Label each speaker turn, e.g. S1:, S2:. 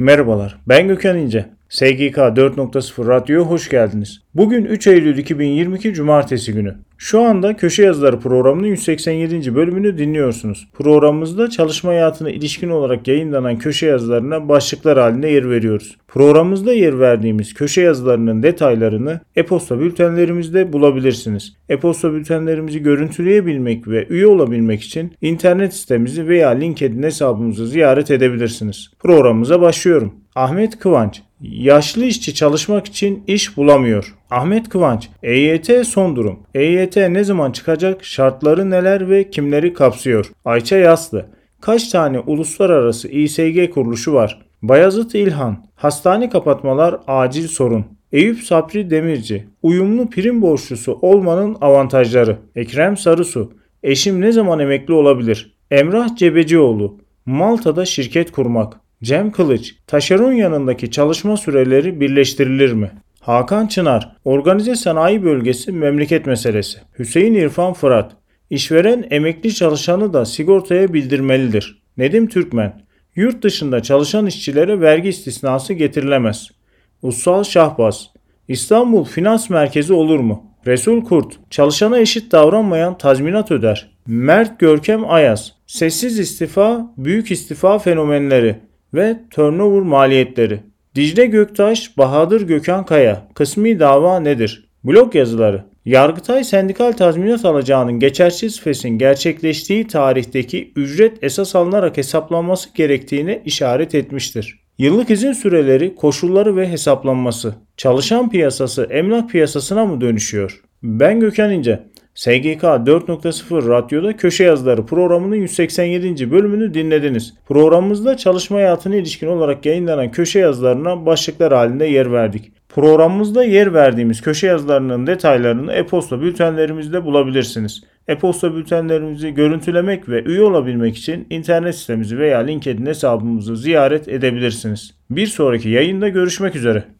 S1: Merhabalar, ben Gökhan İnce. SGK 4.0 Radyo'ya hoş geldiniz. Bugün 3 Eylül 2022 Cumartesi günü. Şu anda Köşe Yazıları programının 187. bölümünü dinliyorsunuz. Programımızda çalışma hayatına ilişkin olarak yayınlanan köşe yazılarına başlıklar halinde yer veriyoruz. Programımızda yer verdiğimiz köşe yazılarının detaylarını e-posta bültenlerimizde bulabilirsiniz. E-posta bültenlerimizi görüntüleyebilmek ve üye olabilmek için internet sitemizi veya LinkedIn hesabımızı ziyaret edebilirsiniz. Programımıza başlıyorum. Ahmet Kıvanç Yaşlı işçi çalışmak için iş bulamıyor. Ahmet Kıvanç, EYT son durum. EYT ne zaman çıkacak? Şartları neler ve kimleri kapsıyor? Ayça Yaslı, kaç tane uluslararası İSG kuruluşu var? Bayazıt İlhan, hastane kapatmalar acil sorun. Eyüp Sapri Demirci, uyumlu prim borçlusu olmanın avantajları. Ekrem Sarısu, eşim ne zaman emekli olabilir? Emrah Cebecioğlu, Malta'da şirket kurmak. Cem Kılıç, taşeron yanındaki çalışma süreleri birleştirilir mi? Hakan Çınar, organize sanayi bölgesi memleket meselesi. Hüseyin İrfan Fırat, işveren emekli çalışanı da sigortaya bildirmelidir. Nedim Türkmen, yurt dışında çalışan işçilere vergi istisnası getirilemez. Ussal Şahbaz, İstanbul Finans Merkezi olur mu? Resul Kurt, çalışana eşit davranmayan tazminat öder. Mert Görkem Ayaz, sessiz istifa, büyük istifa fenomenleri ve turnover maliyetleri. Dicle Göktaş, Bahadır Gökhan Kaya, kısmi dava nedir? Blog yazıları. Yargıtay sendikal tazminat alacağının geçersiz fesin gerçekleştiği tarihteki ücret esas alınarak hesaplanması gerektiğine işaret etmiştir. Yıllık izin süreleri, koşulları ve hesaplanması. Çalışan piyasası emlak piyasasına mı dönüşüyor? Ben Gökhan İnce. SGK 4.0 Radyo'da Köşe Yazıları programının 187. bölümünü dinlediniz. Programımızda çalışma hayatına ilişkin olarak yayınlanan köşe yazılarına başlıklar halinde yer verdik. Programımızda yer verdiğimiz köşe yazılarının detaylarını e-posta bültenlerimizde bulabilirsiniz. E-posta bültenlerimizi görüntülemek ve üye olabilmek için internet sitemizi veya LinkedIn hesabımızı ziyaret edebilirsiniz. Bir sonraki yayında görüşmek üzere.